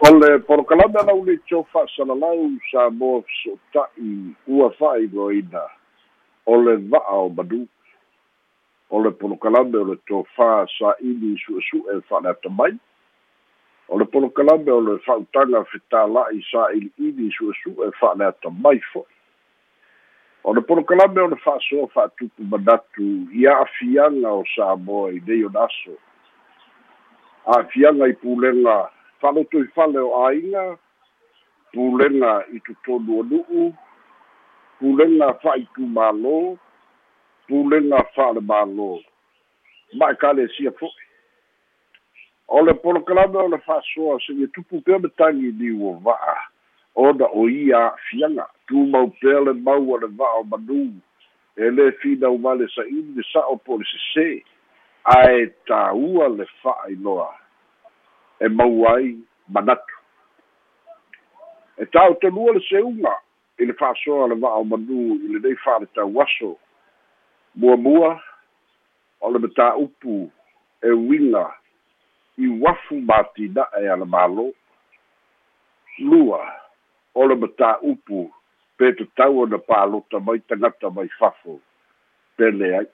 o le polokalame lau le tio fa'asalalau sa mo feso'ota'i ua fa'ailoaina o le va'a o manu. O le polokalame o le tofā sa'ili su'esu'e fa'aleata mai. O le polokalame o le fa'utaga fetāla'i sa'ili'ili su'esu'e fa'aleata mai fo'i. O le polokalame o le fa'asoa fa'atupu manatu. Ia afiaga o samoa i nei o na aso a'afiaga i pulega fa'aloto i fale o āiga pulega i totonu o nu'u pulega fa'aitumālō pulega fa'ale mālō. Ma e kalesia fo'i o le polokalame o le fa'asoa se'ia tupu pea me tagi ni ua va'a. Ona o ia a'afiaga tumau pea le mau o le va'a o manū. E lē finau ma le sa'ili le sa'o po le sesē ae tāua le fa'ailoa e mau ai manatu e tāotonua le seuga i le fa'asoa le va'a o manū i lenei fa'ale tauaso muamua o le matā'upu e uiga i uafu matina'e a le mālō lua o le matā'upu pe tatau ona palota mai tagata mai fafo pele ai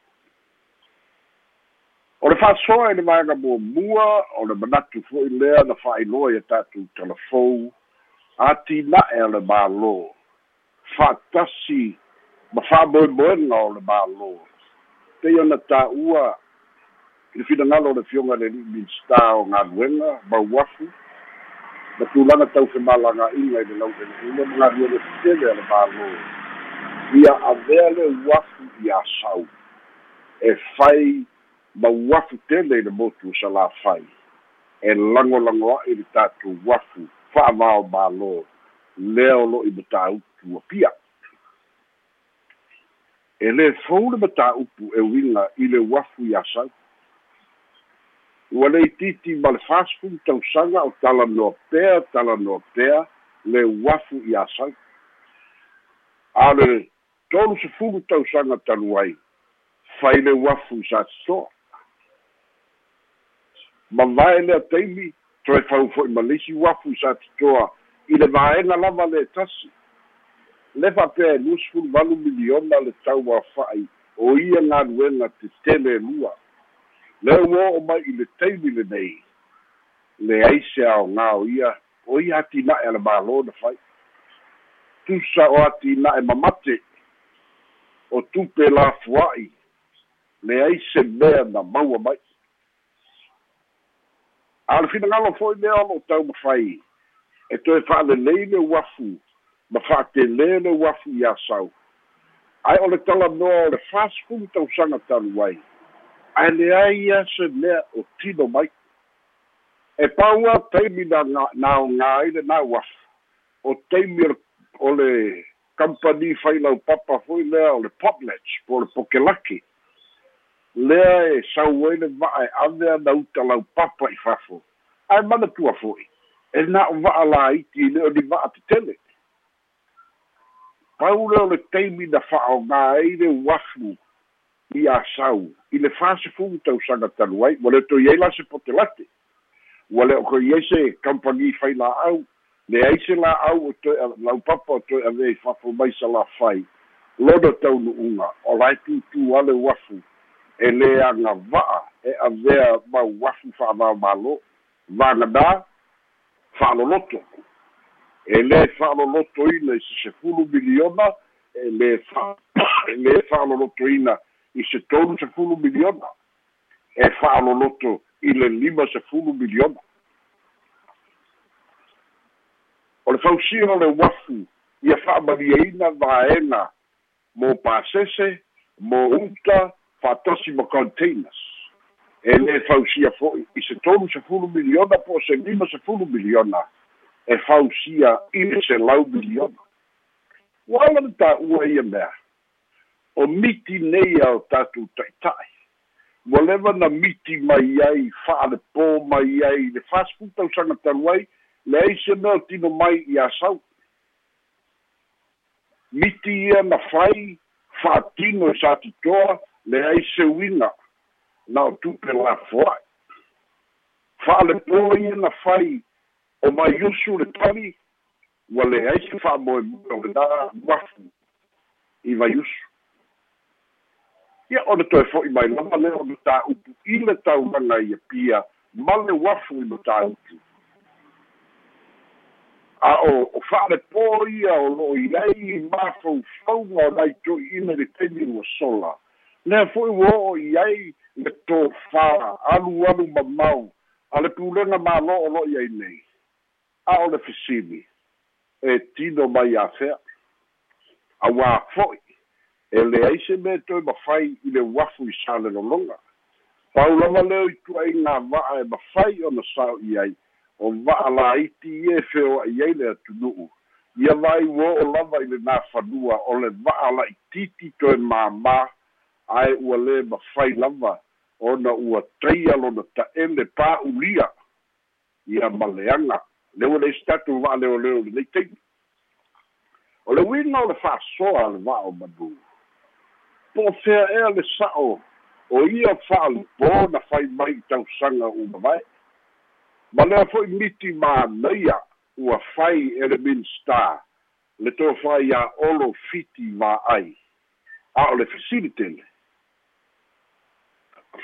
o le fa'asoa i le vaega muamua o le manatu fo'i lea na fa'ailoa ia tatou talafou atina'e a le mālō. Fa'atasi ma fa'amoemoega o le mālō. Pei ona tā'ua i le finagalo o le fioga le li'i minista o galuega mauafu na tulaga tau femalaga'iga i le laule'e'uga ma galia le fetele a le mālō. Ia avea le uafu i asau e fai mauafu tele i le motu o salafai e lagolagoa'i le tatou uafu fa'avao mālō lea o lo'i matāupu apia e lē fou le matāupu e uiga i le uafu i asau ua lei titi ma le fasfulu tausaga o talanoa pea talanoa pea le uafu i asau a le tolu sefulu tausaga talu ai fai le uafu i sa totoa ma vae lea taimi toe fau fo'i ma leisi uafu sa totoa i le vaega lava le tasi. Le fa'apea e lua sefulu valu miliona le tau afa'ai o ia galuega tetele lua le ua o'o mai i le taimi lenei leai se aogā o ia. O ia atina'e a le mālō na fai tusa o atina'e mamate. O tupe lafua'i leai se mea na maua mai a le finagalo fo'i lea o lo'o tau mafai e toe fa'alelei le uafu ma fa'atelē le uafu iā sau. Ae o le talanoa o le fasfulu tausaga talu ai ae leai ia se mea o tino mai. E paua taimi na na ogā ai le na uafu o taimi o le kampani failau papa foi lea o le potlets po le pokelaki lea e sau ai le va'a e ave ana uta lau papa i fafo ae manatua fo'i. E na o va'a laiti i le o ni va'a tetele. Pau le o le taimi na fa'aogā ai le uafu i asau i le fasefulu tausaga talu ai ua le toi ai lase potelate ua le o koi ai se kampani fai la'au leai se la'au o toe laupapa o toe ave i fafo mai sa lafai lona taunu'uga o lae tutū ale uafu e lē agava'a e avea ma uafu fa'avaomālō vaganā fa'aloloto e lē fa'alolotoina i se sefulu miliona e lē fa e lē fa'alolotoina i se tolu sefulu miliona. E fa'aloloto i le lima sefulu miliona. O le fausia o le uafu ia fa'amaliaina vaega mo pasese mo uta fa'atasi ma containers e lē fausia fo'i i se tolu sefulu miliona po se lima sefulu miliona e fausia i le selau miliona ua ala na tā'ua ia mea o miti nei ao tatou ta'ita'i ua leva na miti mai ai fa'alepō mai ai le fasipu tausaga talu ai leai se mea o tino mai i asau miti ia na fai fa'atino i sa titoa leai se uiga na? O tupe lafoa'i fa'alepō ia na fai o mai usu le tali ua leai se fa'amoemoe o lenā uafu i vai usu ia o le toe fo'i mai lava lea o le tāupu i le taunaga ia pia ma le uafu i le tāupu a o o fa'alepō ia o lo'o i ai mafaufauga o nai to'iina le teni ua sola lea fo'i ua o'o i ai le tofā alualu mamau. A le pulega mālo'o lo'i ai nei. A o le fesili e tino mai a fea. Auā fo'i. E leai se mea toe mafai i le uafu i sa le lologa pau lava leo i va'a e mafai ona sao i ai. O va'a laiti ia e feoa'i ai le atunu'u. Ia vai ua o'o lava i lenā fanua o le va'a la'ititi toe māmā ae ua lē mafai lava. Ona ua taia lona ta'ele pa'ulia ia maleaga le ua leisi tatu va'aleoleo lenei taimi o le uiga o le fa'asoa le va'a o manu. Po o fea ea le sa'o o ia fa'alipō na fai mai tausaga uma vae ma lea fo'i miti manaia ua fai e le minstar le tofai a olo fiti va'ai a o le fasilitele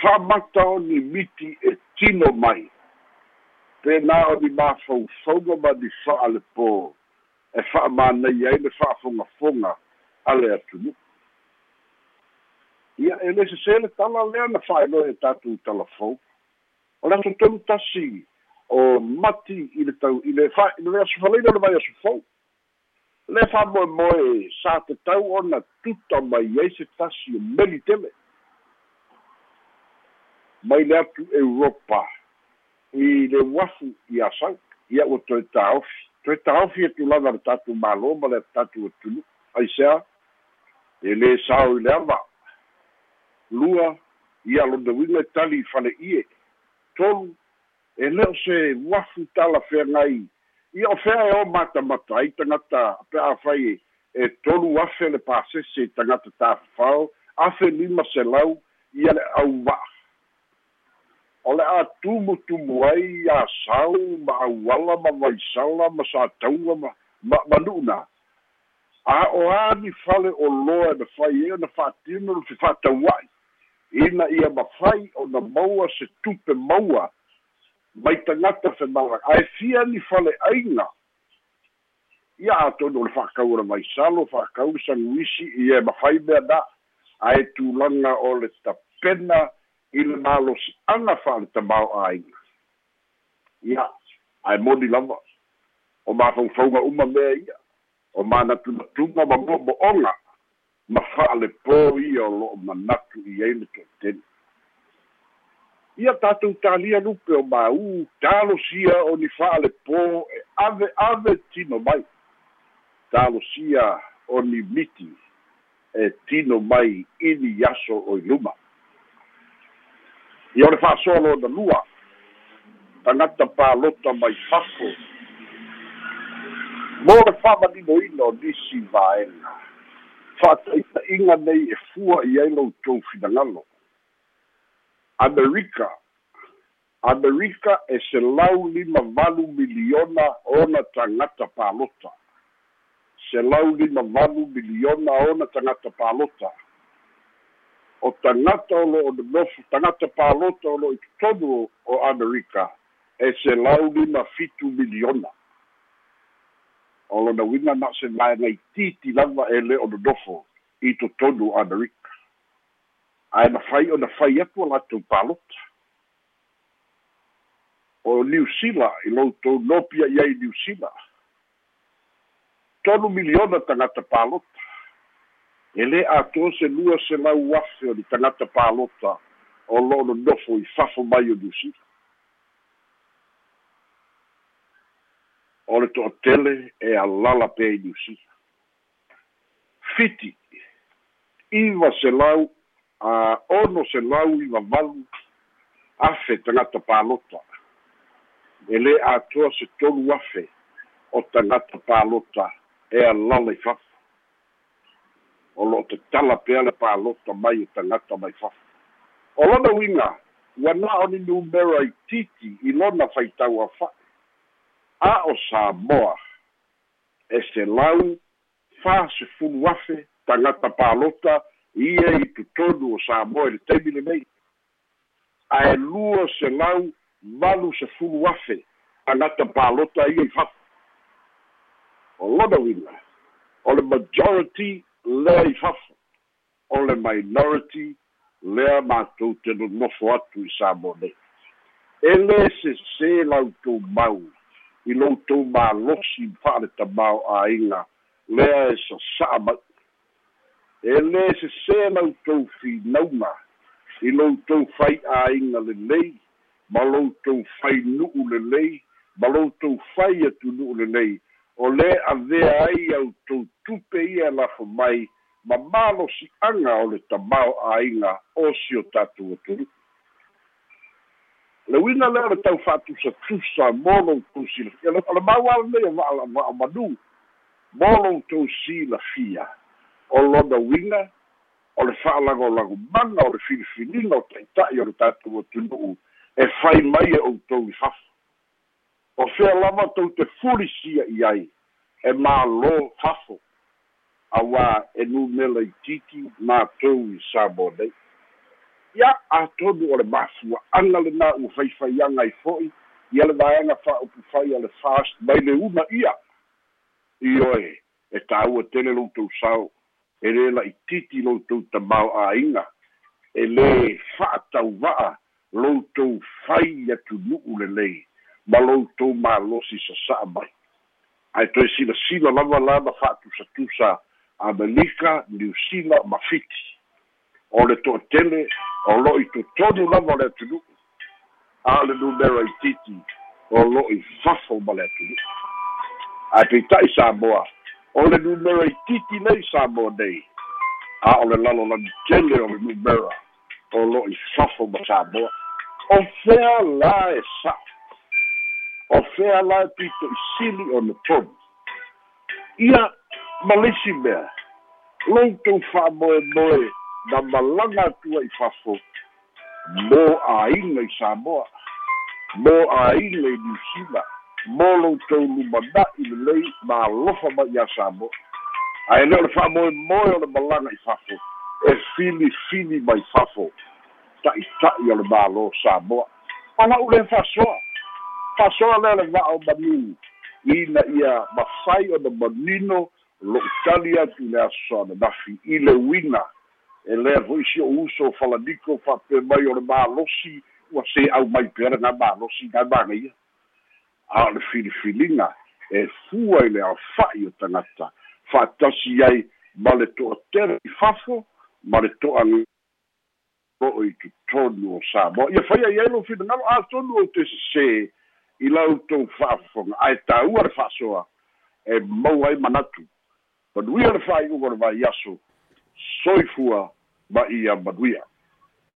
fa'amata o ni miti e tino mai. Pena o ni mafaufauga ma ni fa'alepō e fa'amanai ai le fa'afogafoga a le atunu'u ia e le tala lea na fa'ailoa e tatou talafou o le aso tolu tasi o mati i le tau i le fa i le aso falaina o le vai aso fou le fa'amoemoe sa te tau ona tuta mai ai se tasi o meli tele mai le atu europa. I le uafu i asau ia ua toe tāofi toe tāofi e tulaga le tatou mālō ma le tatou atunu aisea e lē sao i le ava. Lua ia lona uiga e tali i fale'ie tolu e lē o se uafu tala feagai ia o fea e o matamata ai tagata pe afai e tolu afe le pasese i tagata tafafao afe lima selau ia le auva'a o le a tumutumu ai ia sau ma auala ma vaisala ma sa taua ma ma ma nu'una a o a ni fale o loa na fai e na fa'atino le fefa'ataua'i ina ia mafai ona maua se tupe maua. Mai tagata femala ae fia ni fale aiga ia atonu o le fa'akau o le vaisalo fa'akau saguisi ia mafai mea na ae tulaga o le tapena i le malosi'aga fa'aletamao aiga ia ae moni lava. O mafaufauga uma mea ia. O manatunatuga ma mo'omo'oga ma fa'alepō ia o lo'o manatu i ai le to'ateni ia tatou talia lupe o māū talosia o ni fa'alepō e ave ave tino mai. Talosia o ni miti e tino mai ini aso o i luma ia o le fa'asolo na lua tagata palota mai fafo mo le fa'amalinoina o nisi vaega fa'ataʻitaʻiga nei e fua i ai loutou finagalo amerika. Amerika e se lau lima valu miliona ona tagata palota se lau lima valu miliona ona tagata palota o tagata o lo'o nonofo tagata palota o lo'o i totonu o amerika e se lau lima fitu miliona. O lona uiga na se laegai titi lava e lē o nonofo i totonu amerika. Ae na fai ona fai atu o latou palota o niusila i loutou nopia i ai niusila tolu miliona tagata palota e lē atoa se lua se lau afe o ni tagata palota o lo'o nonofo i fafo mai o niusila o le to'atele e alala pea i niusila fiti iva se lau a ono se lau i vavalu afe tagata palota e lē atoa se tolu afe o tagata palota e alala i fafa o lo'o tatala pea le palota mai e tagata mai fafa o lona uiga ua na o ni numera i titi i lona faitau afa'i a o samoa. E se lau fasefulu afe tagata palota ia i totonu o samoa i le taimi lenei ae lua se lau valu sefulu afe tagata palota ia i fafa o lona uina o le majority lea i fafa o le minority lea matou te nonofo atu i samoa. Nei e lē sesē lautou mau i loutou malosi fa'ale tamao āiga lea e sasa'a mai e lē sesē lautou finauga i loutou fai āiga lelei ma loutou fai nu'u lelei ma loutou fai atu nu'u lelei o lē avea ai autou tupe ia lafo mai ma malosi'aga o le tamao āiga o tatou atunu'u le uina lea le tau fa'atusatusa mo loutou silafia le mauala nei o va'a manu mo loutou silafia o lona uiga o le fa'alagolagomaga o le filifiliga o ta'ita'i o le tatou atunu'u e fai mai e outou i fafa o fea lava tou te fulisia i ai e mālō fafo auā e numela i titi matou i sabo nei ia atonu o le mafua'aga lenā ua faifaiaga ai fo'i ia le vaega fa'aupu fai a le fast mai le uma ia. I oe e tāua tele loutou sao e lē la'ititi loutou tamao āiga e lē fa'atauva'a loutou fai atu nu'u lelei ma loutou malosi sasa'a mai ae toe silasila lava la ma fa'atusatusa amelika niusila ma fiti o le to'atele o lo'i totonu lava o le atunu'u a le numera i titi o lo'i fafo ma le atunu'u ae peita'i samoa o le numera i titi nei samoa nei. A o le lalolagi tele o le numera o lo'i fafo ma samoa. O fea la e sa'a o fea la pito i sili o na tonu ia ma lisi mea loutou fa'amoemoe na malaga atua i fafo mo āiga i samoa mo āiga i niusila mo loutou lumana'i lelei malofa mai iā samoa. Ae lē o le fa'amoemoe o le malaga i fafo e filifili mai fafo ta'ita'i o le mālō samoa. Pala'u le fa'asoa fa'asoa lea le o manini ina ia mafai o na manino lo'u tali atu le aso ananafi i le uina e lea fo'i sio uso falaniko fa'ape mai o le malosi ua se au mai pea ga malosi ga magaia a o le filifiliga e fua i le aofa'i o tagata fa'atasi ai ma le to'atele i fafo ma le to'aga o'o i totonu o samoa. Ia fai ai ai lo finagalo atonu ou te sesē i lautou fa'afofoga ae tāua le fa'asoa e mau ai manatu. Manuia le fa'ai'uga o le vaiaso soifua ma ia manuia